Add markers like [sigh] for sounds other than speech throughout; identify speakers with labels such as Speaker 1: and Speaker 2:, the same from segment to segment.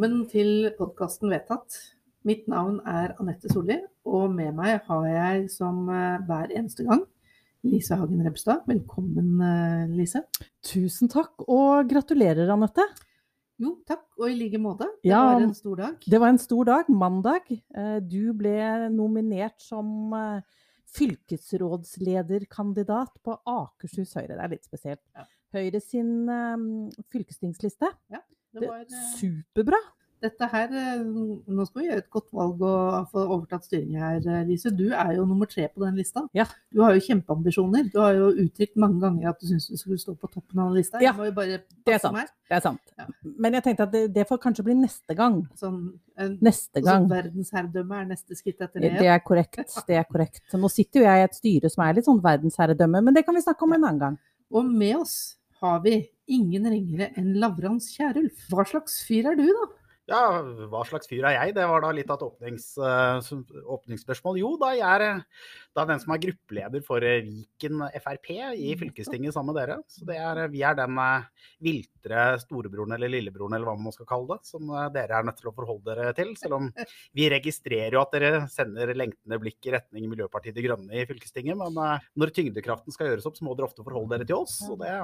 Speaker 1: Velkommen til podkasten Vedtatt. Mitt navn er Anette Solli, og med meg har jeg som eh, hver eneste gang Lise Hagen Rebstad. Velkommen, eh, Lise.
Speaker 2: Tusen takk, og gratulerer, Anette.
Speaker 1: Jo, takk, og i like måte. Det
Speaker 2: Ja,
Speaker 1: var en stor dag.
Speaker 2: Det var en stor dag, mandag. Eh, Du ble nominert som fylkesrådslederkandidat på Akershus Høyre. Det er litt spesielt.
Speaker 1: Ja.
Speaker 2: Høyre sin fylkestingsliste.
Speaker 1: Det
Speaker 2: Det,
Speaker 1: var, eh,
Speaker 2: superbra.
Speaker 1: dette her, eh, nå skal vi gjøre et godt valg og få overtatt styringen her, eh, Lise. Du er jo nummer tre på den lista.
Speaker 2: Ja.
Speaker 1: Du har jo kjempeambisjoner. Du har jo uttrykt mange ganger at du syns du skulle stå på toppen av den lista.
Speaker 2: Ja, Det er sant. Det er sant.
Speaker 1: Ja.
Speaker 2: Men jeg tenkte at det, det får kanskje bli neste gang.
Speaker 1: Sånn, en,
Speaker 2: Neste gang.
Speaker 1: Sånn verdensherredømme er neste skritt etter det. [laughs]
Speaker 2: Det er korrekt. Det er korrekt. Så nå sitter jo jeg i et styre som er litt sånn verdensherredømme, men det kan vi snakke om en annen gang.
Speaker 1: Og med oss har vi ingen ringere enn Lavrans Kjærulf. Hva slags fyr er du, da?
Speaker 3: Ja, hva slags fyr er jeg? Det var da litt av et åpnings, eh, åpningsspørsmål. Jo, da jeg er da den som er gruppeleder for eh, Viken Frp i fylkestinget sammen med dere. Så det er, vi er den eh, viltre storebroren eller lillebroren eller hva man skal kalle det, som dere er nødt til å forholde dere til. Selv om [laughs] vi registrerer jo at dere sender lengtende blikk i retning Miljøpartiet De Grønne i fylkestinget. Men når tyngdekraften skal gjøres opp, så må dere ofte forholde dere til oss. Og det,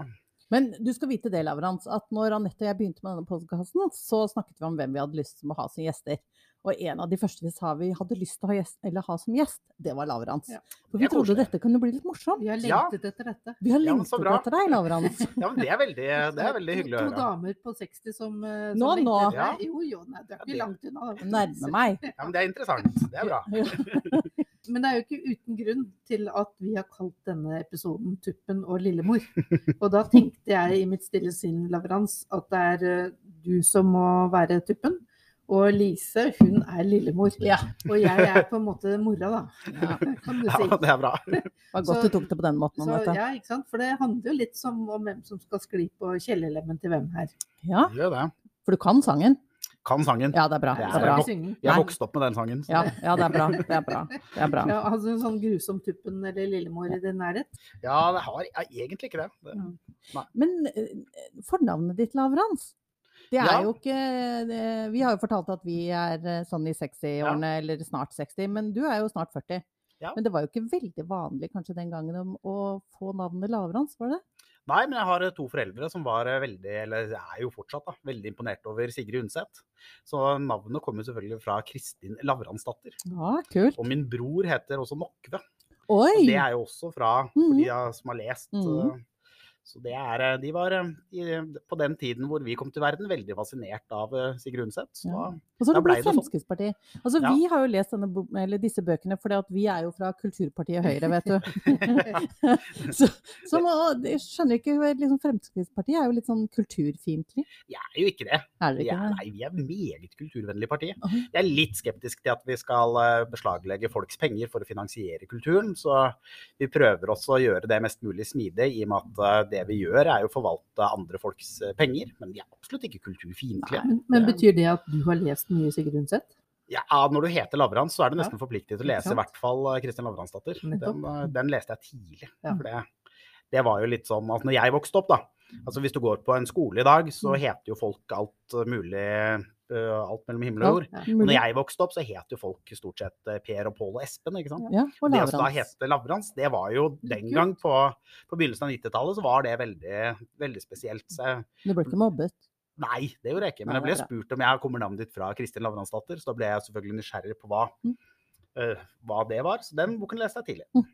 Speaker 2: Men du skal vite det, Lavrans, at når Anette og jeg begynte med denne podkasten, så snakket vi om hvem vi hadde lyst til å ha som gjester. Og en av de første vi sa vi hadde lyst til å ha, gjest, eller ha som gjest, det var Lavrans.
Speaker 1: Ja.
Speaker 2: For vi trodde
Speaker 3: koselig.
Speaker 2: dette kunne bli litt morsomt.
Speaker 1: Vi har
Speaker 3: Ja.
Speaker 1: lengtet etter dette.
Speaker 2: Vi har
Speaker 3: Ja,
Speaker 2: lengtet
Speaker 3: ja,
Speaker 2: etter deg, Lavrans. [laughs]
Speaker 3: ja, men det er veldig, det er veldig hyggelig å
Speaker 1: høre. to damer på 60 som, eh, som
Speaker 2: Nå, nå.
Speaker 3: Ja.
Speaker 1: Jo, jo, nei, det er ikke langt unna.
Speaker 2: Nærmer meg.
Speaker 3: Ja, men det er interessant. Det er bra. [laughs]
Speaker 1: Men det er jo ikke uten grunn til at vi har kalt denne episoden 'Tuppen og lillemor'. [laughs] Og da tenkte jeg i mitt stille sinn, Lavrans, at det er eh, du som må være tuppen. Og Lise, hun er lillemor.
Speaker 2: Ja,
Speaker 1: Og jeg er på en måte mora, da.
Speaker 2: Ja. [laughs]
Speaker 1: Kan du
Speaker 3: Ja, det er bra. [laughs]
Speaker 2: det var godt
Speaker 1: Så-
Speaker 2: du tok det på den måten,
Speaker 1: Så, ja, ikke sant? For det handler jo litt som om hvem som skal skli på kjelelemmen til hvem her.
Speaker 2: Ja,
Speaker 3: Gjør det.
Speaker 2: for du kan sangen?
Speaker 3: Kan sangen.
Speaker 2: Ja, det er bra.
Speaker 3: Det
Speaker 2: Det
Speaker 3: er
Speaker 2: bra.
Speaker 3: godt. Jeg
Speaker 2: Nei.
Speaker 3: vokste opp med den sangen.
Speaker 2: Ja, ja, det er bra. Det er bra. Det er bra.
Speaker 1: Ja, altså en sånn grusom tuppen eller lillemor i din nærhet.
Speaker 3: Ja, det har jeg egentlig ikke det. det.
Speaker 2: Men eh, fornavnet ditt, Lavrans, det er
Speaker 3: Ja.
Speaker 2: jo ikke det, Vi har jo fortalt at vi er eh, sånn i 60-årene, eller snart 60, men du er jo snart 40.
Speaker 3: Ja.
Speaker 2: Men det var jo ikke veldig vanlig kanskje den gangen om å få navnet Lavrans, var det?
Speaker 3: Nei, men jeg har eh, to foreldre som var eh, veldig, eller er jo fortsatt, da, veldig imponert over Sigrid Undset. Så navnet kommer selvfølgelig fra Kristin Lavransdatter.
Speaker 2: Ja, kult.
Speaker 3: Og min bror heter også Nokve.
Speaker 2: Oi!
Speaker 3: Det er jo også fra, for
Speaker 2: Mhm.
Speaker 3: de som har lest.
Speaker 2: Mhm.
Speaker 3: Så det er, eh, de var eh, i, på den tiden hvor vi kom til verden, veldig fascinert av eh, Sigrid Undset. Så
Speaker 2: Ja. Og så har det
Speaker 3: ble
Speaker 2: blitt
Speaker 3: det sånn.
Speaker 2: Fremskrittspartiet. Altså,
Speaker 3: Ja.
Speaker 2: Vi har jo lest denne, eller disse bøkene fordi vi er jo fra kulturpartiet Høyre, vet du. [laughs] [laughs] så, så må, jeg skjønner ikke liksom, Fremskrittspartiet er jo litt sånn kulturfiendtlig.
Speaker 3: Jeg er jo ikke det.
Speaker 2: Er
Speaker 3: Vi
Speaker 2: ikke
Speaker 3: er,
Speaker 2: det?
Speaker 3: nei, vi er meget kulturvennlig parti.
Speaker 2: Oi.
Speaker 3: Jeg er litt skeptisk til at vi skal beslaglegge folks penger for å finansiere kulturen. Så vi prøver også å gjøre det mest mulig smidig, i og med at eh, det vi gjør er jo å forvalte andre folks eh, penger. Men vi er absolutt ikke kulturfiendtlige.
Speaker 1: Men, men betyr det at du har lest mye Sigrid Undset?
Speaker 3: Ja, når du heter Lavrans, så er du nesten forpliktet til å lese i hvert fall eh, Kristin Lavransdatter. Den, eh, den leste jeg tidlig.
Speaker 1: Ja.
Speaker 3: For det, det var jo litt sånn at når jeg vokste opp, da Altså hvis du går på en skole i dag, så
Speaker 1: Mm.
Speaker 3: heter jo folk alt mulig Alt mellom himmel og jord.
Speaker 1: Ja.
Speaker 3: Og når jeg vokste opp, så het jo folk stort sett eh, Per og Pål og Espen, ikke sant.
Speaker 2: Ja, og
Speaker 3: Det å da
Speaker 2: Lavrans.
Speaker 3: hete Lavrans, det var jo den gang på, på begynnelsen av 90-tallet, så var det veldig, veldig spesielt. Så
Speaker 2: Du ble ikke mobbet?
Speaker 3: nei, det gjorde jeg ikke. Men jeg ble spurt om jeg kommer navnet ditt fra Kristin Lavransdatter, så da ble jeg selvfølgelig nysgjerrig på hva,
Speaker 2: Mm.
Speaker 3: eh, hva det var. Så den boken leste jeg tidlig.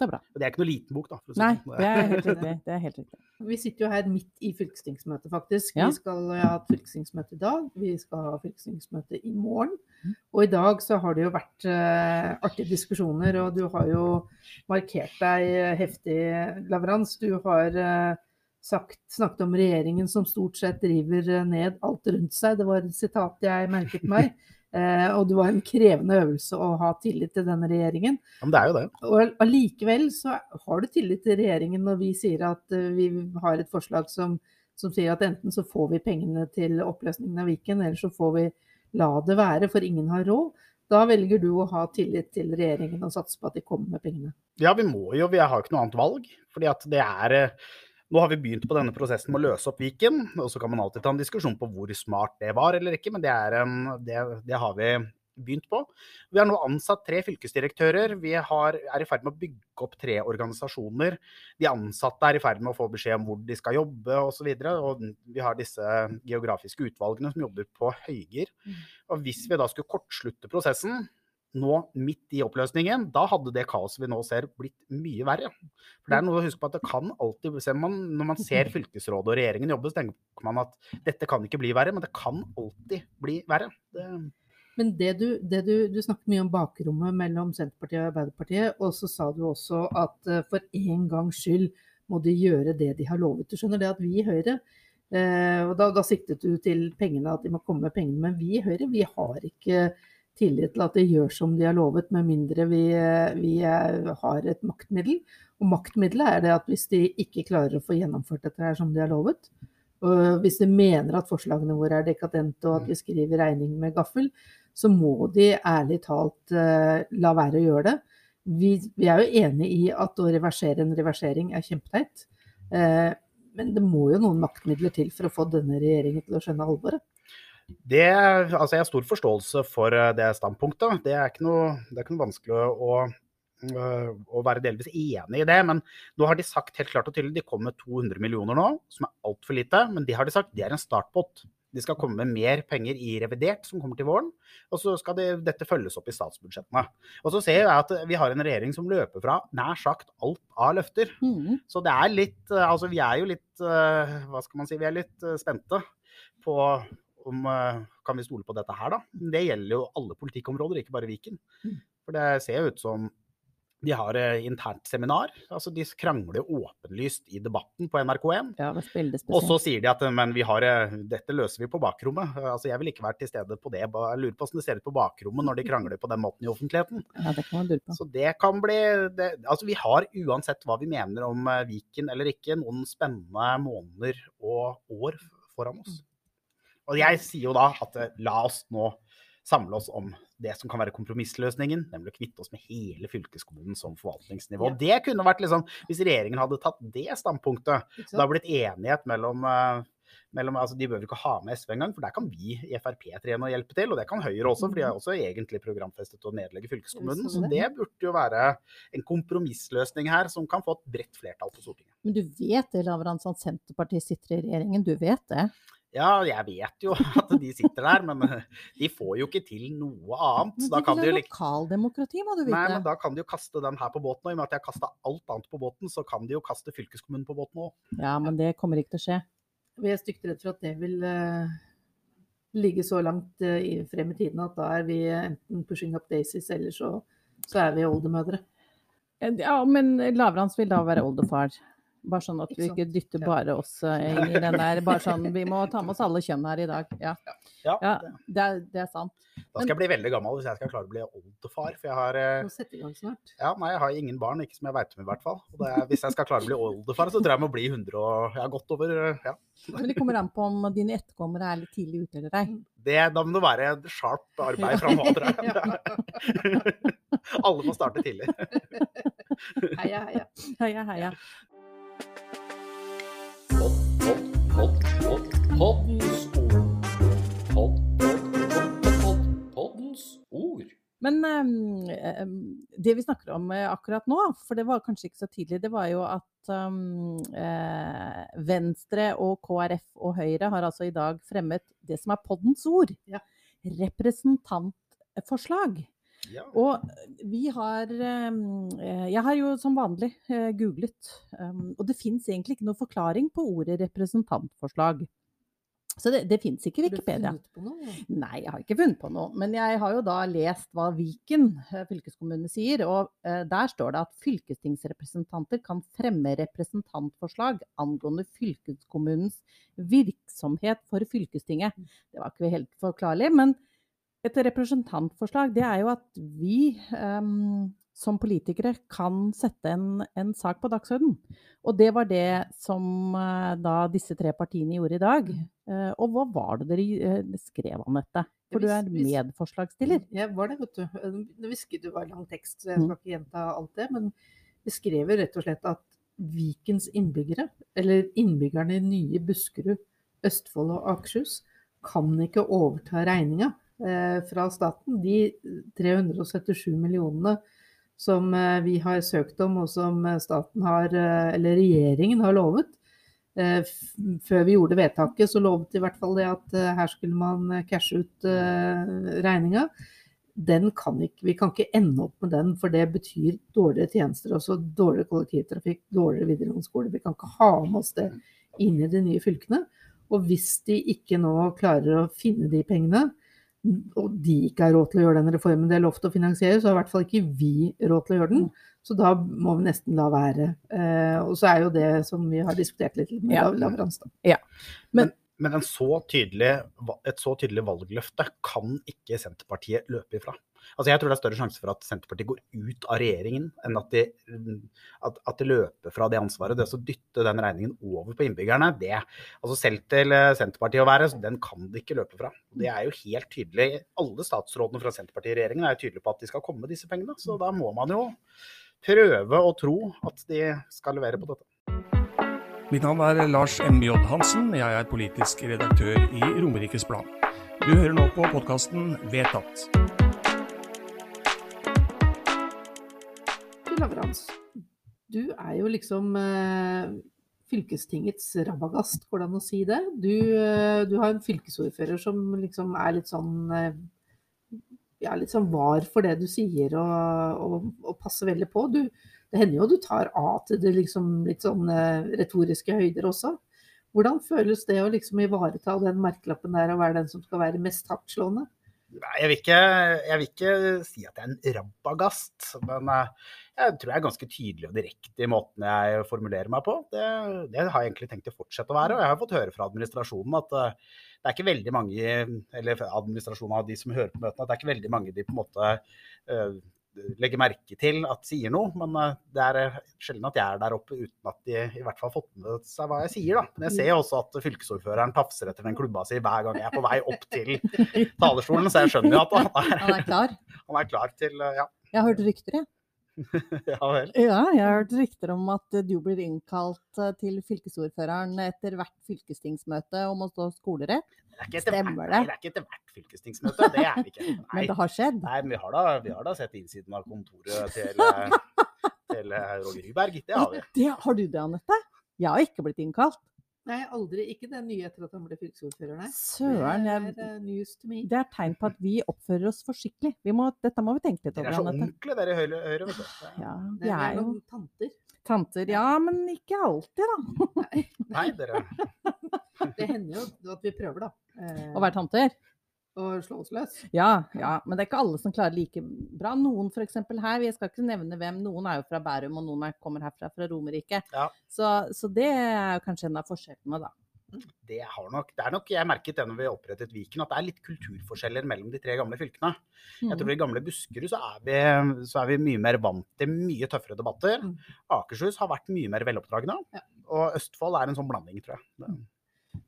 Speaker 2: Det er bra.
Speaker 3: Og det er ikke noe liten bok, da. For å si
Speaker 2: Nei,
Speaker 3: sånn.
Speaker 2: det er helt riktig. [laughs] Det er helt riktig.
Speaker 1: Vi sitter jo her midt i fylkestingsmøtet, faktisk.
Speaker 2: Ja.
Speaker 1: Vi skal ha et fylkestingsmøte i dag. Vi skal ha fylkestingsmøte i morgen.
Speaker 2: Mm.
Speaker 1: Og i dag så har det jo vært uh, artige diskusjoner, og du har jo markert deg heftig, Lavrans. Du har uh, sagt, snakket om regjeringen som stort sett driver eh, ned alt rundt seg. Det var et sitat jeg merket meg. [laughs] Eh, og det var en krevende øvelse å ha tillit til denne regjeringen.
Speaker 3: Ja, men det er jo det.
Speaker 1: Og allikevel så har du tillit til regjeringen når vi sier at eh, vi har et forslag som, som sier at enten så får vi pengene til oppløsningen av Viken, eller så får vi la det være, for ingen har råd. Da velger du å ha tillit til regjeringen og satse på at de kommer med pengene.
Speaker 3: Ja, vi må jo. Vi har jo ikke noe annet valg. Fordi at det er eh, Nå har vi begynt på denne prosessen med å løse opp Viken, og så kan man alltid ta en diskusjon på hvor smart det var eller ikke, men det, en, det, det har vi begynt på. Vi har nå ansatt tre fylkesdirektører. Vi har, er i ferd med å bygge opp tre organisasjoner. De ansatte er i ferd med å få beskjed om hvor de skal jobbe osv. Og, så og vi har disse geografiske utvalgene som jobber på høygir. Mm. Og hvis vi da skulle kortslutte prosessen, nå midt i oppløsningen, da hadde det kaoset vi nå ser, blitt mye verre. For det er noe å huske på at det kan alltid man, Når man ser [laughs] fylkesrådet og regjeringen jobbe, så tenker man at dette kan ikke bli verre, men det kan alltid bli verre. Det...
Speaker 1: Men det du, det du, du, snakket mye om bakrommet mellom Senterpartiet og Arbeiderpartiet, og så sa du også at uh, for en gangs skyld må de gjøre det de har lovet. Du skjønner det at vi i Høyre eh, og da, da siktet du til pengene, at de må komme med pengene. Men vi i Høyre vi har ikke tillit til at de gjør som de har lovet, med mindre vi, vi har et maktmiddel. Og maktmiddelet er det at hvis de ikke klarer å få gjennomført dette her som de har lovet, og hvis de mener at forslagene våre er dekadente og at vi skriver regning med gaffel, så må de ærlig talt uh, la være å gjøre det. Vi, vi, er jo enig i at å reversere en reversering er kjempeteit. Uh, men det må jo noen maktmidler til for å få denne regjeringen til å skjønne alvoret.
Speaker 3: Det, altså jeg har stor forståelse for eh, det standpunktet. Det er ikke noe, er ikke noe vanskelig å, øh, å, være delvis enig i det. Men nå har de sagt helt klart og tydelig de kommer med 200 millioner nå, som er altfor lite. Men de har de sagt det er en startpott. De skal komme med mer penger i revidert, som kommer til våren. Og så skal de, dette følges opp i statsbudsjettene. Og så ser jeg at vi har en regjering som løper fra nær sagt alt av løfter. Mm. Så det er litt Altså vi er jo litt Hva skal man si? Vi er litt spente på om eh, kan vi stole på dette her, da. Det gjelder jo alle politikkområder, ikke bare Viken. Mm. For det ser jo ut som de har eh, internt seminar. altså De krangler åpenlyst i debatten på NRK1.
Speaker 2: Ja,
Speaker 3: og så sier de at men vi har, eh, dette løser vi på bakrommet. altså Jeg vil ikke være til stede på det. Jeg lurer på hvordan det ser ut på bakrommet når de krangler på den måten i offentligheten.
Speaker 2: Ja, det kan man lure på.
Speaker 3: Så det kan bli det, altså Vi har uansett hva vi mener om Viken eller ikke, noen spennende måneder og år foran oss. Og jeg sier jo da at eh, la oss nå samle oss om det som kan være kompromissløsningen, nemlig å kvitte oss med hele fylkeskommunen som forvaltningsnivå. Ja. Det kunne vært liksom, Hvis regjeringen hadde tatt det standpunktet, det har blitt enighet mellom, uh, mellom altså De bør ikke ha med SV engang, for der kan vi i Frp trene og hjelpe til. Og det kan Høyre også, for de har mm. også egentlig programfestet å nedlegge fylkeskommunen. Så det burde jo være en kompromissløsning her som kan få et bredt flertall på Stortinget.
Speaker 2: Men du vet det, Lavrans, at Senterpartiet sitter i regjeringen? Du vet det?
Speaker 3: Ja, jeg vet jo [laughs] at de sitter der, men eh, de får jo ikke til noe annet.
Speaker 2: Men det er lokaldemokrati, må du vite.
Speaker 3: Nei, men da kan de jo kaste den her på båten òg. I og med at jeg har kasta alt annet på båten, så kan de jo kaste fylkeskommunen på båten òg.
Speaker 2: Ja, men det kommer ikke til å skje.
Speaker 1: Vi er stygt redd for at det vil uh, ligge så langt uh, frem i tiden at da er vi enten pushing up daisies, eller så, så er vi oldemødre.
Speaker 2: Ja, men Lavrans vil da være oldefar. Bare sånn at vi ikke dytter bare oss eh, inn i den der. Bare [laughs] sånn, Vi må ta med oss alle kjønn her i dag. Ja, ja det, er, det, er, sant.
Speaker 3: Da skal jeg bli veldig gammel hvis jeg skal klare å bli oldefar. For jeg har
Speaker 1: eh.
Speaker 3: Ja, nei, jeg har ingen barn, ikke som jeg veit om i hvert fall. Og er, hvis jeg skal klare å bli oldefar, så tror jeg jeg må bli 100 og Jeg har gått over eh, ja.
Speaker 2: Men det kommer an på om dine etterkommere er litt tidlig ute eller ei.
Speaker 3: Da må det være sharp arbeid framover. [laughs] Alle må starte tidlig.
Speaker 1: heia, heia. [laughs]
Speaker 2: Heia, heia. Poddens ord. Men um, det vi snakker om eh, akkurat nå, for det var kanskje ikke så tidlig, det var jo at um, eh, Venstre og KrF og Høyre har altså i dag fremmet det som er poddens ord. Ja. Representantforslag. Ja. Og vi har eh, Jeg har jo som vanlig eh, googlet, og det fins egentlig ikke noe forklaring på ordet representantforslag. Så det, det fins ikke i Wikipedia.
Speaker 1: Har du funnet på noe?
Speaker 2: Nei, jeg har ikke funnet på noe. Men jeg har jo da lest hva Viken eh, fylkeskommune sier, og der står det at fylkestingsrepresentanter kan fremme representantforslag angående fylkeskommunens virksomhet for fylkestinget. Det var ikke helt forklarlig, men et representantforslag det er jo at vi um, som politikere kan sette en, en sak på dagsorden. Og det var det som uh, da disse tre partiene gjorde i dag. Uh, og hva var det dere uh, skrev, Anette? For du er medforslagsstiller.
Speaker 1: Jeg var det, vet du. Det var lang tekst, så jeg skal mm. ikke gjenta alt det. Men vi skrev rett og slett at Vikens innbyggere, eller innbyggerne i nye Buskerud, Østfold og Akershus, kan ikke overta regninga fra staten. De 377 millionene som eh, vi har søkt om, og som eh, staten har, eh, eller regjeringen har lovet. Eh, Før vi gjorde vedtaket, så lovet de i hvert fall det at eh, her skulle man eh, cashe ut eh, regninga. Den kan ikke, vi kan ikke ende opp med den, for det betyr dårligere tjenester. Også dårligere kollektivtrafikk, dårligere videregående skole. Vi kan ikke ha med oss det inn i de nye fylkene. Og hvis de ikke nå klarer å finne de pengene, og de ikke har råd til å gjøre den reformen de har lovt å finansiere, så har i hvert fall ikke vi råd til å gjøre den. Så da må vi nesten la være. Eh, og så er jo det som vi har diskutert litt med
Speaker 2: Ja.
Speaker 1: Lav- Lavrans, da.
Speaker 3: Men en så tydelig, et så tydelig valgløfte kan ikke Senterpartiet løpe ifra. Altså jeg tror det er større sjanse for at Senterpartiet går ut av regjeringen, enn at de, at, at de løper fra det ansvaret. Det å dytte den regningen over på innbyggerne, det altså selv til eh, Senterpartiet å være, den kan de ikke løpe fra. Det er jo helt tydelig. Alle statsrådene fra Senterpartiet i regjeringen er jo tydelige på at de skal komme med disse pengene. Så da må man jo prøve å tro at de skal levere på dette.
Speaker 4: Mitt navn er Lars M.J. Hansen. Jeg er politisk redaktør i Romerikes Blad. Du hører nå på podkasten Vedtatt.
Speaker 1: Lavrans, du er jo liksom eh, fylkestingets rabagast, går det an å si det? Du, eh, du har en fylkesordfører som liksom er litt sånn eh, ja, litt sånn var for det du sier og, og, og passer veldig på. Du, det hender jo du tar av til det liksom litt sånn eh, retoriske høyder også. Hvordan føles det å liksom ivareta den merkelappen der og være den som skal være mest hardtslående?
Speaker 3: Jeg vil, ikke, jeg vil ikke si at jeg er en rabagast, men eh, jeg tror jeg er ganske tydelig og direkte i måten jeg formulerer meg på. Det, det har jeg egentlig tenkt å fortsette å være. Og jeg har fått høre fra administrasjonen at eh, det er ikke veldig mange, eller administrasjonen av de som hører på møtene, at det er ikke veldig mange de på en måte eh, legger merke til at sier noe. Men eh, det er sjelden at jeg er der oppe uten at de i hvert fall har fått med seg hva jeg sier. da. Men jeg ser også at fylkesordføreren tafser etter den klubba si hver gang jeg er på vei opp til [laughs] talerstolen, så jeg skjønner jo at [laughs] han er,
Speaker 2: Han er klar. [laughs]
Speaker 3: han er klar til ja,
Speaker 2: Jeg har hørt rykter, jeg.
Speaker 3: ja [laughs] vel.
Speaker 2: Ja, jeg har hørt rykter om at du blir innkalt eh, til fylkesordføreren etter hvert fylkestingsmøte om å stå skolerett.
Speaker 3: Det er
Speaker 2: Stemmer det?
Speaker 3: det er ikke etter hvert fylkestingsmøte. Det er det ikke. Nei, [laughs]
Speaker 2: Men det har skjedd.
Speaker 3: nei men vi har, da, vi har da sett innsiden av kontoret til, [laughs] til eh, Roger Ryberg. Det har vi.
Speaker 2: Det, har du det, Anette? Jeg har ikke blitt innkalt.
Speaker 1: Nei, aldri. Ikke det nye etter at han ble fylkesordfører, nei.
Speaker 2: Søren.
Speaker 1: Det er eh, news to me.
Speaker 2: det er tegn på at vi oppfører oss forsiktig. Må, dette må vi tenke litt over.
Speaker 3: Dere er så ordentlige, dere i Høyre. Høyre vet du.
Speaker 2: Ja,
Speaker 1: Det
Speaker 2: vi
Speaker 1: er
Speaker 2: er jo
Speaker 1: tanter.
Speaker 2: tanter. Ja, men ikke alltid, da.
Speaker 1: Nei,
Speaker 3: Nei, dere [laughs]
Speaker 1: det hender jo at vi prøver, da.
Speaker 2: Å være tanter.
Speaker 1: Å slå oss løs.
Speaker 2: Ja, ja, men det er ikke alle som klarer like bra. Noen f.eks. her, jeg skal ikke nevne hvem, noen er jo fra Bærum, og noen er, kommer herfra fra Romerike.
Speaker 3: Ja.
Speaker 2: Så, så det er jo kanskje en av forskjellene, da.
Speaker 3: det, har nok, det er nok Jeg merket det når vi opprettet Viken, at det er litt kulturforskjeller mellom de tre gamle fylkene. Jeg tror
Speaker 2: Mm.
Speaker 3: I gamle Buskerud så er, vi, så er vi mye mer vant til mye tøffere debatter.
Speaker 1: Mm.
Speaker 3: Akershus har vært mye mer veloppdragne. Og Østfold er en sånn blanding, tror jeg. Det-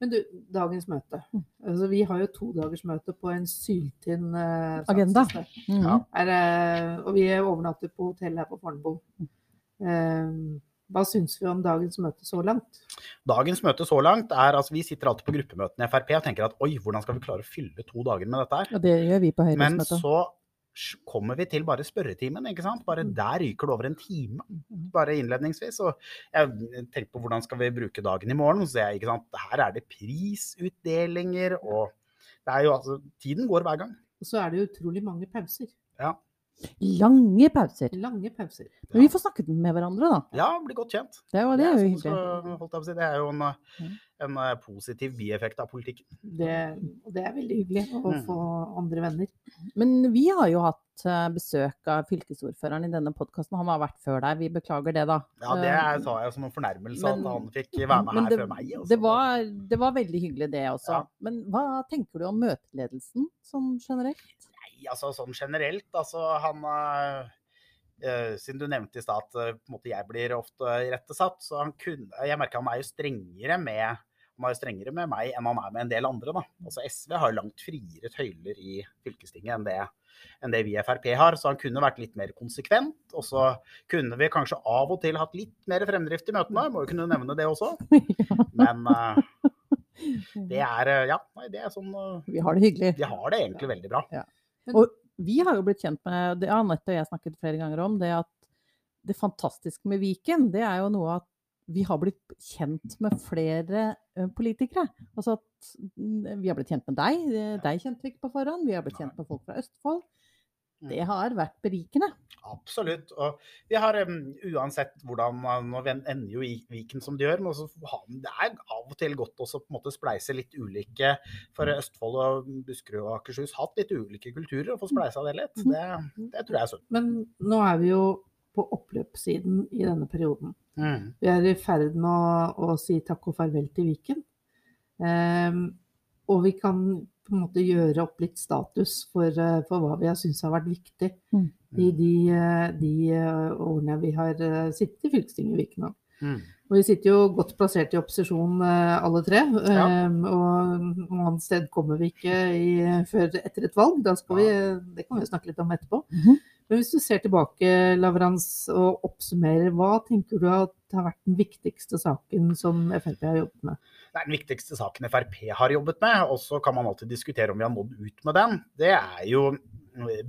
Speaker 1: Men du, dagens møte. Altså, vi har jo to dagers møte på en syltynn uh,
Speaker 2: Agenda. Mm.
Speaker 3: Ja.
Speaker 1: Er, uh, og vi overnatter på hotell her på Fornebu. Uh, hva syns vi om dagens møte så langt?
Speaker 3: Dagens møte så langt er altså Vi sitter alltid på gruppemøtene i Frp og tenker at oi, hvordan skal vi klare å fylle to dager med dette her?
Speaker 2: Og det gjør vi på Høyres
Speaker 3: Men
Speaker 2: møte.
Speaker 3: så kommer vi til bare spørretimen, ikke sant. Bare
Speaker 1: Mm.
Speaker 3: der ryker det over en time. Bare innledningsvis. Og jeg tenkte på hvordan skal vi bruke dagen i morgen. Så jeg, ikke sant. Her er det prisutdelinger og det er jo altså Tiden går hver gang.
Speaker 1: Og så er det utrolig mange pauser.
Speaker 3: Ja.
Speaker 2: Lange pauser.
Speaker 1: Lange pauser.
Speaker 2: Men vi får snakket med hverandre, da.
Speaker 3: Ja, bli godt kjent.
Speaker 2: Det, var, det er jo
Speaker 3: så-
Speaker 2: hyggelig.
Speaker 3: så, si, det er jo en, en eh, positiv bieffekt av politikken.
Speaker 1: Det, det er veldig hyggelig å
Speaker 3: Mm.
Speaker 1: få andre venner.
Speaker 2: Men vi har jo hatt eh, besøk av fylkesordføreren i denne podkasten. Han har vært før deg. Vi beklager det, da.
Speaker 3: Ja, det
Speaker 2: Eh,
Speaker 3: sa jeg som en fornærmelse
Speaker 2: men-
Speaker 3: at han fikk være med her
Speaker 2: det,
Speaker 3: før meg. altså.
Speaker 2: det, var, det var veldig hyggelig, det også.
Speaker 3: Ja.
Speaker 2: Men hva tenker du om møteledelsen sånn generelt?
Speaker 3: Altså sånn generelt, altså han eh, eh, Siden du nevnte i stad at eh, jeg blir ofte irettesatt, så han kunne Jeg merker han er jo strengere med han er strengere med meg enn han er med en del andre. Da. Altså SV har langt friere tøyler i fylkestinget enn det, enn det vi i Frp har, så han kunne vært litt mer konsekvent. Og så kunne vi kanskje av og til hatt litt mer fremdrift i møtene, må jo kunne nevne det også. [laughs] Men uh, [laughs] det er Ja, nei, det er sånn uh,
Speaker 2: Vi har det hyggelig.
Speaker 3: Vi har det egentlig veldig bra.
Speaker 2: Ja. Og vi har jo blitt kjent med det Anette og jeg snakket flere ganger om, det at det fantastiske med Viken, det er jo noe at vi har blitt kjent med flere politikere. Altså at mm, vi har blitt kjent med deg. Deg kjente vi ikke på forhånd. Vi har blitt kjent med folk fra Østfold. Det mm. har vært berikende.
Speaker 3: Absolutt. Og vi har um, uansett hvordan Nå ender jo Viken som det gjør, men det er av og til godt måte spleise litt ulike For Østfold og Buskerud og Akershus hatt litt ulike kulturer, og få spleisa det litt. Det, det tror jeg er sunt.
Speaker 1: Men nå er vi jo på oppløpssiden i denne perioden. Mm. Vi er i ferd med å, å, si takk og farvel til Viken. Um, og vi kan på en måte gjøre opp litt status for, eh, for hva vi har syntes har vært viktig mm. i de, eh, de, eh, årene vi har sittet i fylkestinget i Viken. Mm. Og vi sitter jo godt plassert i opposisjon alle tre. Ja. Um, og noe annet sted kommer vi ikke i, før etter et valg. Da skal vi, det kan vi snakke litt om etterpå. Mm -hmm. Men hvis du ser tilbake Lavrans, og oppsummerer, hva tenker du at har vært den viktigste saken som Frp har jobbet med?
Speaker 3: Nei, den viktigste saken Frp har jobbet med, og så kan man alltid diskutere om vi har nådd ut med den, det er jo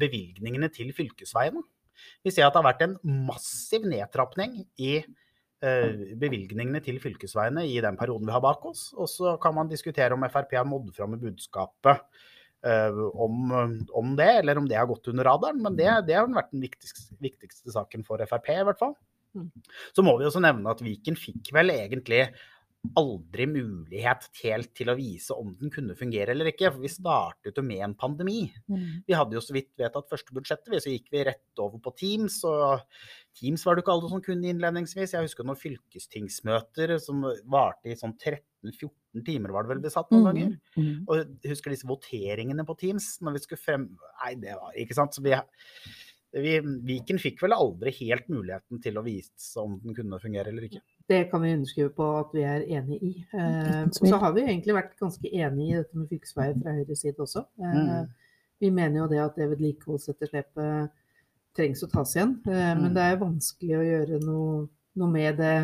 Speaker 3: bevilgningene til fylkesveiene. Vi ser at det har vært en massiv nedtrapning i eh, bevilgningene til fylkesveiene i den perioden vi har bak oss. Og så kan man diskutere om Frp har nådd fram med budskapet om, om, det, eller om det har gått under radaren. Men det, det har vært den viktigste, viktigste, saken for Frp, i hvert fall. Mm. Så må vi også nevne at Viken fikk vel egentlig aldri mulighet helt til å vise om den kunne fungere eller ikke. For vi startet jo med en pandemi. Mm. Vi hadde jo så vidt vedtatt første budsjettet, så gikk vi rett over på Teams. Og Teams var det ikke alle som kunne innledningsvis. Jeg husker noen fylkestingsmøter som varte i sånn 13-14 timer, var det vel besatt noen mm. ganger. Mm. Og jeg husker disse voteringene på Teams når vi skulle frem... Nei, det var ikke sant. Så vi vi, Viken fikk vel aldri helt muligheten til å vise om den kunne fungere eller ikke.
Speaker 1: Det kan vi underskrive på at vi er enig i. Eh, så har vi egentlig vært ganske enig i dette med fylkesveier fra høyre side også. Eh, mm. Vi mener jo det at det vedlikeholdsetterslepet trengs å tas igjen. Eh, mm. Men det er vanskelig å gjøre noe, noe med det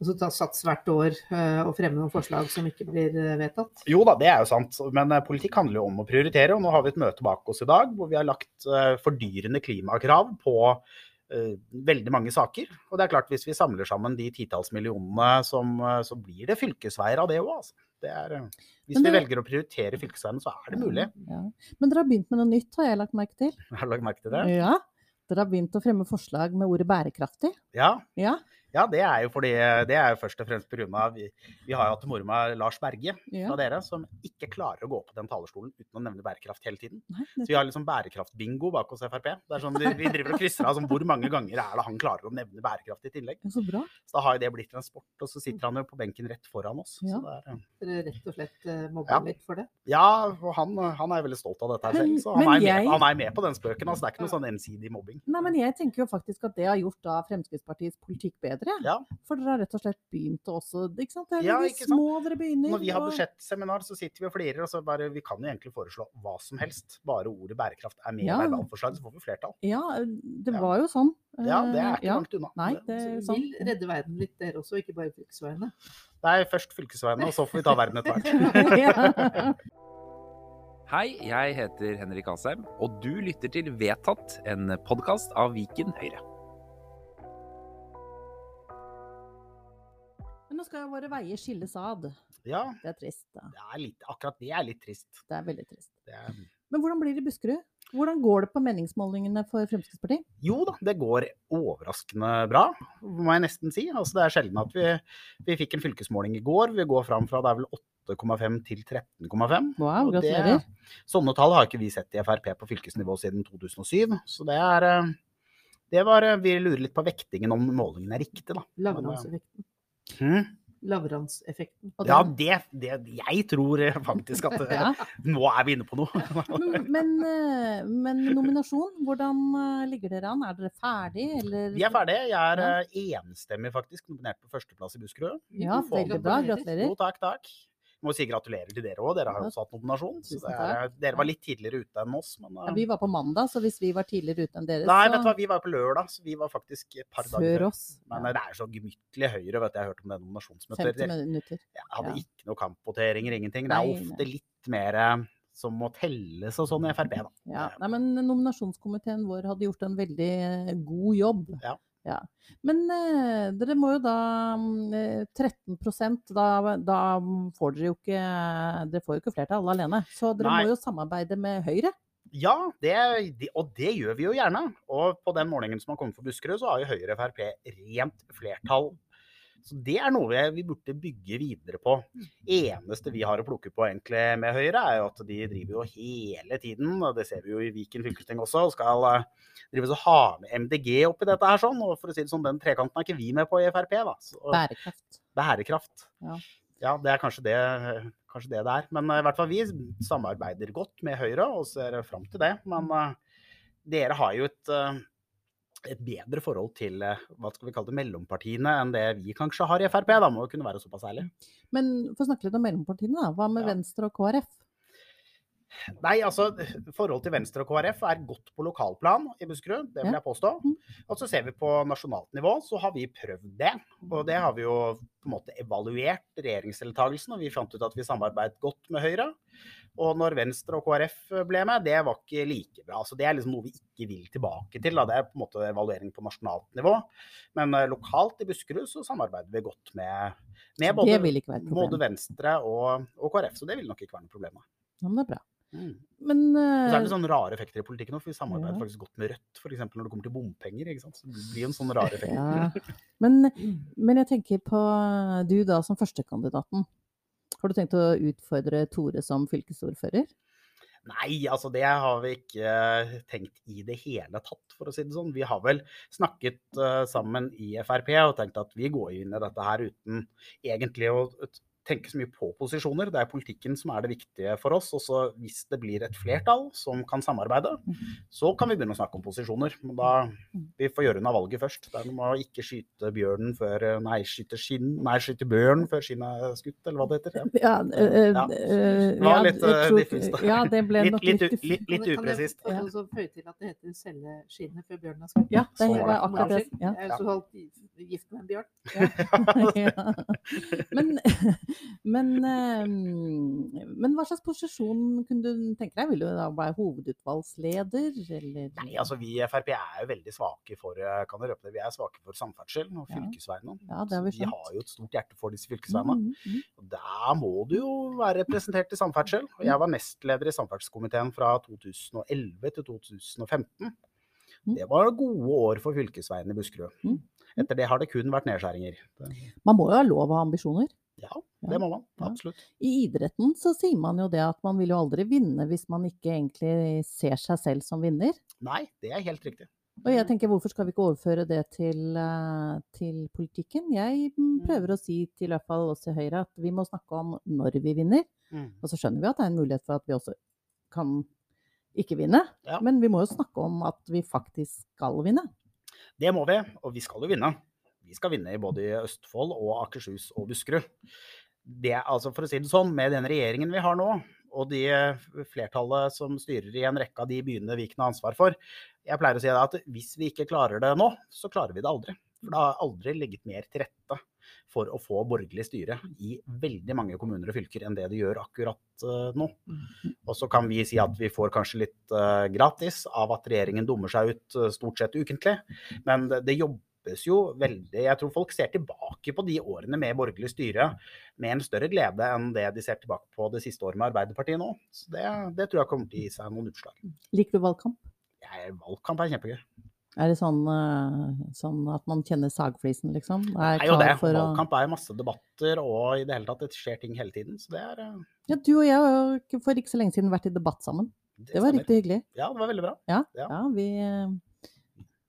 Speaker 1: og ta sats hvert år eh, og fremme noen forslag som ikke blir uh, vedtatt?
Speaker 3: Jo da, det er jo sant. Men uh, politikk handler jo om å prioritere. Og nå har vi et møte bak oss i dag hvor vi har lagt fordyrende klimakrav på veldig mange saker. Og det er klart, hvis vi samler sammen de titalls millionene, som, så blir det fylkesveier av det òg, altså. Det er, hvis det, vi velger å prioritere fylkesveiene, så er det mulig.
Speaker 2: Ja. Men dere har begynt med noe nytt, har jeg lagt merke til?
Speaker 3: Jeg [laughs] Har du lagt merke til det?
Speaker 2: Ja. Dere har begynt å fremme forslag med ordet bærekraftig.
Speaker 3: Ja.
Speaker 2: ja.
Speaker 3: Ja, det er jo fordi det er jo først og fremst pga. Vi, vi har jo hatt moro med Lars Berge fra ja. dere, som ikke klarer å gå på den talerstolen uten å nevne bærekraft hele tiden. Nei, så vi har liksom bærekraftbingo bak hos Frp. Det er sånn, vi, driver og krysser av sånn, hvor mange ganger er det han klarer å nevne bærekraft i tillegg.
Speaker 2: Så, bra.
Speaker 3: så da har jo det blitt en sport, og så sitter han jo på benken rett foran oss. Ja. Så
Speaker 1: det er, Dere rett og slett mobba mobber ja. litt for det?
Speaker 3: Ja, og han, han, er veldig stolt av dette her selv. Så han er, jeg... med, han, er med, på den spøken. Altså, det er ikke noe sånn ensidig mobbing.
Speaker 2: Nei, men jeg tenker jo faktisk at det har gjort da Fremskrittspartiets politikk bedre.
Speaker 3: Ja.
Speaker 2: For dere har rett og slett begynt også, ikke sant? Det er ja, ikke små sant? dere begynner.
Speaker 3: Når vi har budsjettseminar, så sitter vi og flirer, og så bare Vi kan jo egentlig foreslå hva som helst. Bare ordet bærekraft er med i ja. verbalforslag, så får vi flertall.
Speaker 2: Ja, det var jo sånn.
Speaker 3: Ja, det er ikke
Speaker 2: ja.
Speaker 3: langt unna.
Speaker 2: Nei, det er sånn.
Speaker 1: Vi vil redde verden litt, dere også, ikke bare fylkesveiene.
Speaker 3: Nei, først fylkesveiene, og så får vi ta verden etter hvert. [laughs]
Speaker 5: Hei, jeg heter Henrik Asheim, og du lytter til Vedtatt, en podkast av Viken Høyre.
Speaker 2: Nå skal våre veier skilles ad.
Speaker 3: Ja.
Speaker 2: Det er trist. da.
Speaker 3: Det er litt, akkurat det er litt trist.
Speaker 2: Det er veldig trist.
Speaker 3: Er...
Speaker 2: Men hvordan blir det i Buskerud? Hvordan går det på meningsmålingene for Fremskrittspartiet?
Speaker 3: Jo da, det går overraskende bra, må jeg nesten si. Altså, det er sjelden at vi, vi fikk en fylkesmåling i går. Vi går fram fra det er vel 8,5 til 13,5.
Speaker 2: Wow, gratulerer.
Speaker 3: Sånne tall har ikke vi sett i Frp på fylkesnivå siden 2007. Så det er eh, det var, eh, Vi lurer litt på vektingen om målingen er riktig, da.
Speaker 1: Lavlandseffekten.
Speaker 3: Hmm?
Speaker 1: Lavranseffekten.
Speaker 3: Ja, det, det, jeg tror faktisk at [laughs] ja. nå er vi inne på noe. [laughs]
Speaker 2: men, eh, men, nominasjon, hvordan eh, ligger dere an? Er dere ferdig, eller?
Speaker 3: Vi er ferdige. Jeg er ja. Eh, enstemmig faktisk nominert på førsteplass i Buskerud.
Speaker 2: Ja, veldig bra. Gratulerer.
Speaker 3: Jo, takk, takk. Må si gratulerer til dere òg, dere har jo også hatt nominasjon. Så er, dere var litt tidligere ute enn oss, men
Speaker 2: Ja,
Speaker 3: eh,
Speaker 2: vi var på mandag, så hvis vi var tidligere ute enn dere,
Speaker 3: Nei, vet du hva, vi var på lørdag, så vi var faktisk et par dager
Speaker 2: før oss.
Speaker 3: Men eh, det er så gemyttlig Høyre, vet du. Jeg har hørt om det nominasjonsmøtet.
Speaker 2: 50 minutter.
Speaker 3: Jeg hadde ikke noe kampvoteringer, ingenting. Det er ofte litt mer eh, som må telles og sånn i Frp, da.
Speaker 2: Ja, nei, men nominasjonskomiteen vår hadde gjort en veldig god jobb.
Speaker 3: Ja.
Speaker 2: Men eh, dere må jo da mm, eh, 13 da, da får dere jo ikke Dere får jo ikke flertall alene. Så dere
Speaker 3: Nei.
Speaker 2: må jo samarbeide med Høyre.
Speaker 3: Ja, det, det, og det gjør vi jo gjerne. Og på den målingen som har kommet for Buskerud, så har jo Høyre og Frp rent flertall. Så det er noe vi, burde bygge videre på. Eneste vi har å plukke på egentlig med Høyre, er jo at de driver jo hele tiden, og det ser vi jo i Viken fylkesting også, og skal eh, drive og ha med MDG oppi dette her sånn. Og for å si det sånn, den trekanten er ikke vi med på i Frp, da. Så,
Speaker 2: Bærekraft.
Speaker 3: bærekraft.
Speaker 2: Ja.
Speaker 3: Ja, det er kanskje det, kanskje det det er. Men eh, i hvert fall vi samarbeider godt med Høyre og ser fram til det. Men uh, dere har jo et, eh, et bedre forhold til eh, hva skal vi kalle det, mellompartiene enn det vi kanskje har i Frp. Da må jo kunne være såpass ærlig.
Speaker 2: Men få snakke litt om mellompartiene, da. Hva med
Speaker 3: Ja.
Speaker 2: Venstre og KrF?
Speaker 3: Nei, altså forholdet til Venstre og KrF er godt på lokalplan i Buskerud, det vil jeg påstå.
Speaker 2: Mm.
Speaker 3: Og så ser vi på nasjonalt nivå, så har vi prøvd det. Og det har vi jo på en måte evaluert regjeringsdeltakelsen, og vi fant ut at vi samarbeidet godt med Høyre. Og når Venstre og KrF ble med, det var ikke like bra. Så det er liksom noe vi ikke vil tilbake til. Da. Det er på en måte evaluering på nasjonalt nivå. Men eh, lokalt i Buskerud så samarbeider vi godt med, med både, både Venstre og, og KrF, så det vil nok ikke være noe problem.
Speaker 2: Ja, men det er bra.
Speaker 3: Mm.
Speaker 2: Men
Speaker 3: uh, så er
Speaker 2: eh,
Speaker 3: det sånne rare effekter i politikken òg, for vi samarbeider
Speaker 2: Ja.
Speaker 3: faktisk godt med Rødt, f.eks. når det kommer til bompenger. ikke sant? Så det blir en sånn rar effekt.
Speaker 2: ja. [laughs] men, men jeg tenker på du da som førstekandidaten. Har du tenkt å utfordre Tore som fylkesordfører?
Speaker 3: Nei, altså det har vi ikke eh, tenkt i det hele tatt, for å si det sånn. Vi har vel snakket eh, sammen i Frp og tenkt at vi går inn i dette her uten egentlig å tenke så mye på posisjoner. Det er politikken som er det viktige for oss. Og så hvis det blir et flertall som kan samarbeide, så kan vi begynne å snakke om posisjoner. Men da vi får gjøre unna valget først. Det er noe med å ikke skyte bjørnen før Nei, skyte skinn Nei, skyte bjørn før skinnet er skutt, eller hva det heter. Ja. [laughs]
Speaker 2: Ja, eh,
Speaker 3: Ja.
Speaker 2: eh,
Speaker 3: Det var litt, eh, diffust.
Speaker 2: Ja, det ble
Speaker 3: Litt,
Speaker 2: nok
Speaker 3: litt,
Speaker 2: litt,
Speaker 3: litt, litt upresist.
Speaker 1: Kan jeg også føye til at det heter selge skinnet før bjørnen er skutt?
Speaker 2: Ja, det
Speaker 3: var
Speaker 2: akkurat det. Ja.
Speaker 1: Jeg er så gift med en bjørn.
Speaker 2: ja. [laughs] [laughs] Men, men, eh, men hva slags posisjon kunne du tenke deg? Vil du da være hovedutvalgsleder, eller?
Speaker 3: Nei, altså Vi i Frp er jo veldig svake for eh, kan jeg røpe det, vi er svake for samferdsel og fylkesveiene.
Speaker 2: Ja, det har vi
Speaker 3: vi har jo et stort hjerte for disse fylkesveiene.
Speaker 2: Mm, mm.
Speaker 3: Og Da må du jo være representert i samferdsel. Og jeg var nestleder i samferdselskomiteen fra 2011 til 2015.
Speaker 2: Mm.
Speaker 3: Det var gode år for fylkesveiene i Buskerud.
Speaker 2: Mm.
Speaker 3: Etter det har det kun vært nedskjæringer.
Speaker 2: Man må jo ha lov å ha ambisjoner.
Speaker 3: Ja,
Speaker 2: Ja.
Speaker 3: det må man.
Speaker 2: Ja.
Speaker 3: Absolutt.
Speaker 2: I idretten så sier man jo det at man vil jo aldri vinne hvis man ikke egentlig ser seg selv som vinner.
Speaker 3: Nei, det er helt riktig.
Speaker 2: Og jeg tenker hvorfor skal vi ikke overføre det til, eh, til politikken? Jeg mm, prøver å si til i hvert fall oss i Høyre at vi må snakke om når vi vinner.
Speaker 3: Mm.
Speaker 2: Og så skjønner vi at det er en mulighet for at vi også kan ikke vinne.
Speaker 3: Ja.
Speaker 2: Men vi må jo snakke om at vi faktisk skal vinne.
Speaker 3: Det må vi, og vi skal jo vinne. Vi skal vinne i både Østfold og Akershus og Buskerud. Det, altså for å si det sånn, Med den regjeringen vi har nå, og de eh, flertallet som styrer i en rekke av de byene Viken har ansvar for Jeg pleier å si at hvis vi ikke klarer det nå, så klarer vi det aldri. For det har aldri ligget mer til rette for å få borgerlig styre i veldig mange kommuner og fylker enn det det gjør akkurat eh, nå. Og så kan vi si at vi får kanskje litt eh, gratis av at regjeringen dummer seg ut stort sett ukentlig, men det, det jobbes jo veldig Jeg tror folk ser tilbake på de årene med borgerlig styre med en større glede enn det de ser tilbake på det siste året med Arbeiderpartiet nå. Så det, det tror jeg kommer til å gi seg noen utslag.
Speaker 2: Liker du valgkamp?
Speaker 3: Ja, valgkamp er kjempegøy.
Speaker 2: Er det sånn, eh, sånn at man kjenner sagflisen, liksom? Er
Speaker 3: Det er jo det.
Speaker 2: for
Speaker 3: Valgkamp er masse debatter, og i det hele tatt det skjer ting hele tiden. Så det er eh,
Speaker 2: Ja, du og jeg har for ikke så lenge siden vært i debatt sammen. Det var riktig hyggelig.
Speaker 3: Ja, det var veldig bra.
Speaker 2: Ja,
Speaker 3: Ja.
Speaker 2: ja vi,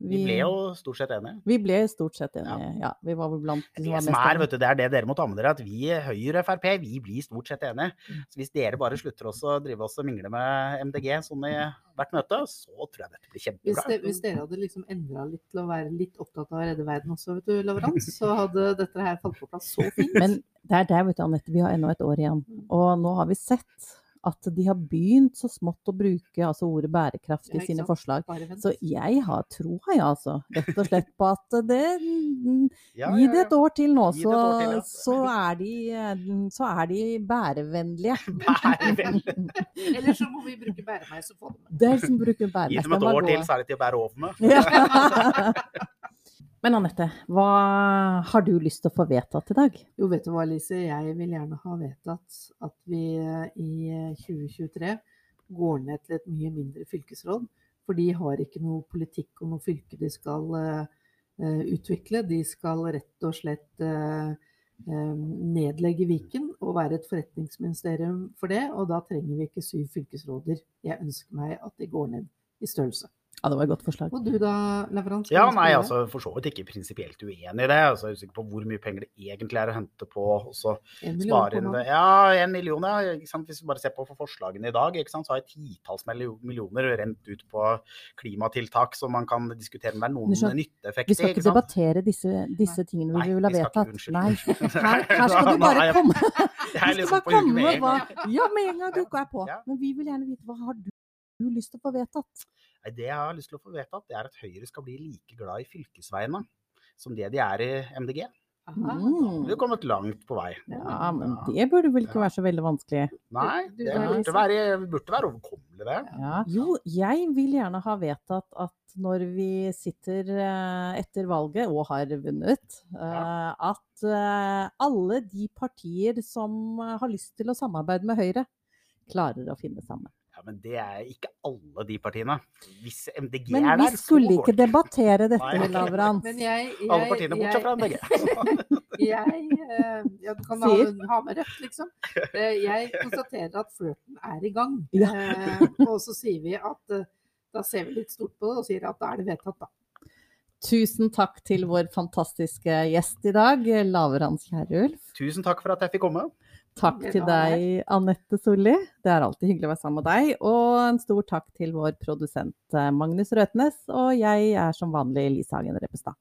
Speaker 2: eh,
Speaker 3: Vi ble jo stort sett enige.
Speaker 2: Vi ble stort sett enige, ja. Vi var vel blant de var
Speaker 3: som
Speaker 2: mest
Speaker 3: er,
Speaker 2: enige.
Speaker 3: vet du, det er det dere må ta med dere, at vi i Høyre og Frp vi blir stort sett enige.
Speaker 2: Mm.
Speaker 3: Så hvis dere bare slutter også å drive oss og mingle med MDG sånn i hvert møte, så tror jeg dette blir
Speaker 1: Hvis,
Speaker 3: kjempebra.
Speaker 1: det, hvis dere hadde liksom endra litt til å være litt opptatt av å redde verden også, vet du, Lavrans, så hadde dette her falt på plass så fint.
Speaker 2: Men det er der, vet du, Anette, vi har ennå et år igjen. Og nå har vi sett at de har begynt så smått å bruke altså ordet bærekraft i sine forslag. Så jeg har troa, jeg, altså. Rett og slett på at det [laughs]
Speaker 3: Ja,
Speaker 2: Gi det et år til nå, så,
Speaker 3: år til, ja.
Speaker 2: så, er de, så er de bærevennlige. [laughs]
Speaker 3: Bærevennlige.
Speaker 1: Eller så må vi bruke bæremeis og få dem med.
Speaker 2: Det er som bruker
Speaker 3: Gi dem et år til, så er det til å bære over med. [laughs]
Speaker 2: Ja. Men Anette, hva har du lyst til å få vedtatt i dag?
Speaker 1: Jo, vet du hva, Lise. Jeg vil gjerne ha vedtatt at vi eh, i eh, 2023 går ned til et mye mindre fylkesråd. For de har ikke noe politikk og noe fylke de skal eh, eh, utvikle. De skal rett og slett eh, eh, nedlegge Viken og være et forretningsministerium for det. Og da trenger vi ikke syv fylkesråder. Jeg ønsker meg at de går ned i størrelse.
Speaker 2: Ja, det var et godt forslag.
Speaker 1: Og du da, Lavrans?
Speaker 3: Ja, nei, altså for så vidt ikke prinsipielt uenig i det. Altså, jeg er usikker på hvor mye penger det egentlig er å hente på så spare inn det. Ja, en million, ja. Ikke sant? Hvis vi bare ser på for forslagene i dag, ikke sant? så har jeg titalls millioner rent ut på klimatiltak som man kan diskutere om det er noen
Speaker 2: skjønner,
Speaker 3: nytteeffekter.
Speaker 2: Vi skal ikke
Speaker 3: ikke
Speaker 2: debattere disse, disse tingene vi
Speaker 3: Nei,
Speaker 2: vil ha
Speaker 3: vi skal ikke,
Speaker 2: vedtatt.
Speaker 3: unnskyld.
Speaker 2: Nei, her, [laughs] her skal du bare
Speaker 3: jeg-
Speaker 2: komme. [laughs]
Speaker 3: Jeg
Speaker 2: Du skal
Speaker 3: på
Speaker 2: bare komme
Speaker 3: med
Speaker 2: hva. Ja, med en gang du er på.
Speaker 3: Ja.
Speaker 2: Men vi vil gjerne vite hva har du lyst til å få vedtatt?
Speaker 3: Nei, Det jeg har lyst til å få vedtatt, det er at Høyre skal bli like glad i fylkesveiene som det de er i MDG.
Speaker 1: Aha.
Speaker 2: Mm.
Speaker 3: Vi har kommet langt på vei.
Speaker 2: Ja, men det burde vel ikke være så veldig vanskelig.
Speaker 3: Nei, det burde være, burde være overkommelig, det.
Speaker 2: Ja. Jo, jeg vil gjerne ha vedtatt at når vi sitter eh, etter valget og har vunnet, eh, at eh, alle de partier som har lyst til å samarbeide med Høyre, klarer å finne sammen.
Speaker 3: Ja, Men det er ikke alle de partiene. Hvis MDG
Speaker 2: Men
Speaker 3: er
Speaker 2: vi
Speaker 3: der, så
Speaker 2: skulle
Speaker 3: går
Speaker 2: ikke
Speaker 3: det.
Speaker 2: debattere dette,
Speaker 3: Nei.
Speaker 2: Lavrans.
Speaker 1: Men jeg, jeg,
Speaker 3: Alle partiene bortsett fra MDG. [laughs]
Speaker 1: Jeg, eh, ja, du kan ha, ha med rødt, liksom. Eh, Jeg konstaterer at flørten er i gang.
Speaker 2: Ja.
Speaker 1: Eh, Og så sier vi at da ser vi litt stort på det og sier at da er det vedtatt, da.
Speaker 2: Tusen takk til vår fantastiske gjest i dag, Lavrans Kierulf.
Speaker 3: Tusen takk for at jeg fikk komme.
Speaker 2: Takk til deg, Anette Solli. Det er alltid hyggelig å være sammen med deg. Og en stor takk til vår produsent eh, Magnus Røtnes. Og jeg er som vanlig Lise Hagen Reppestad.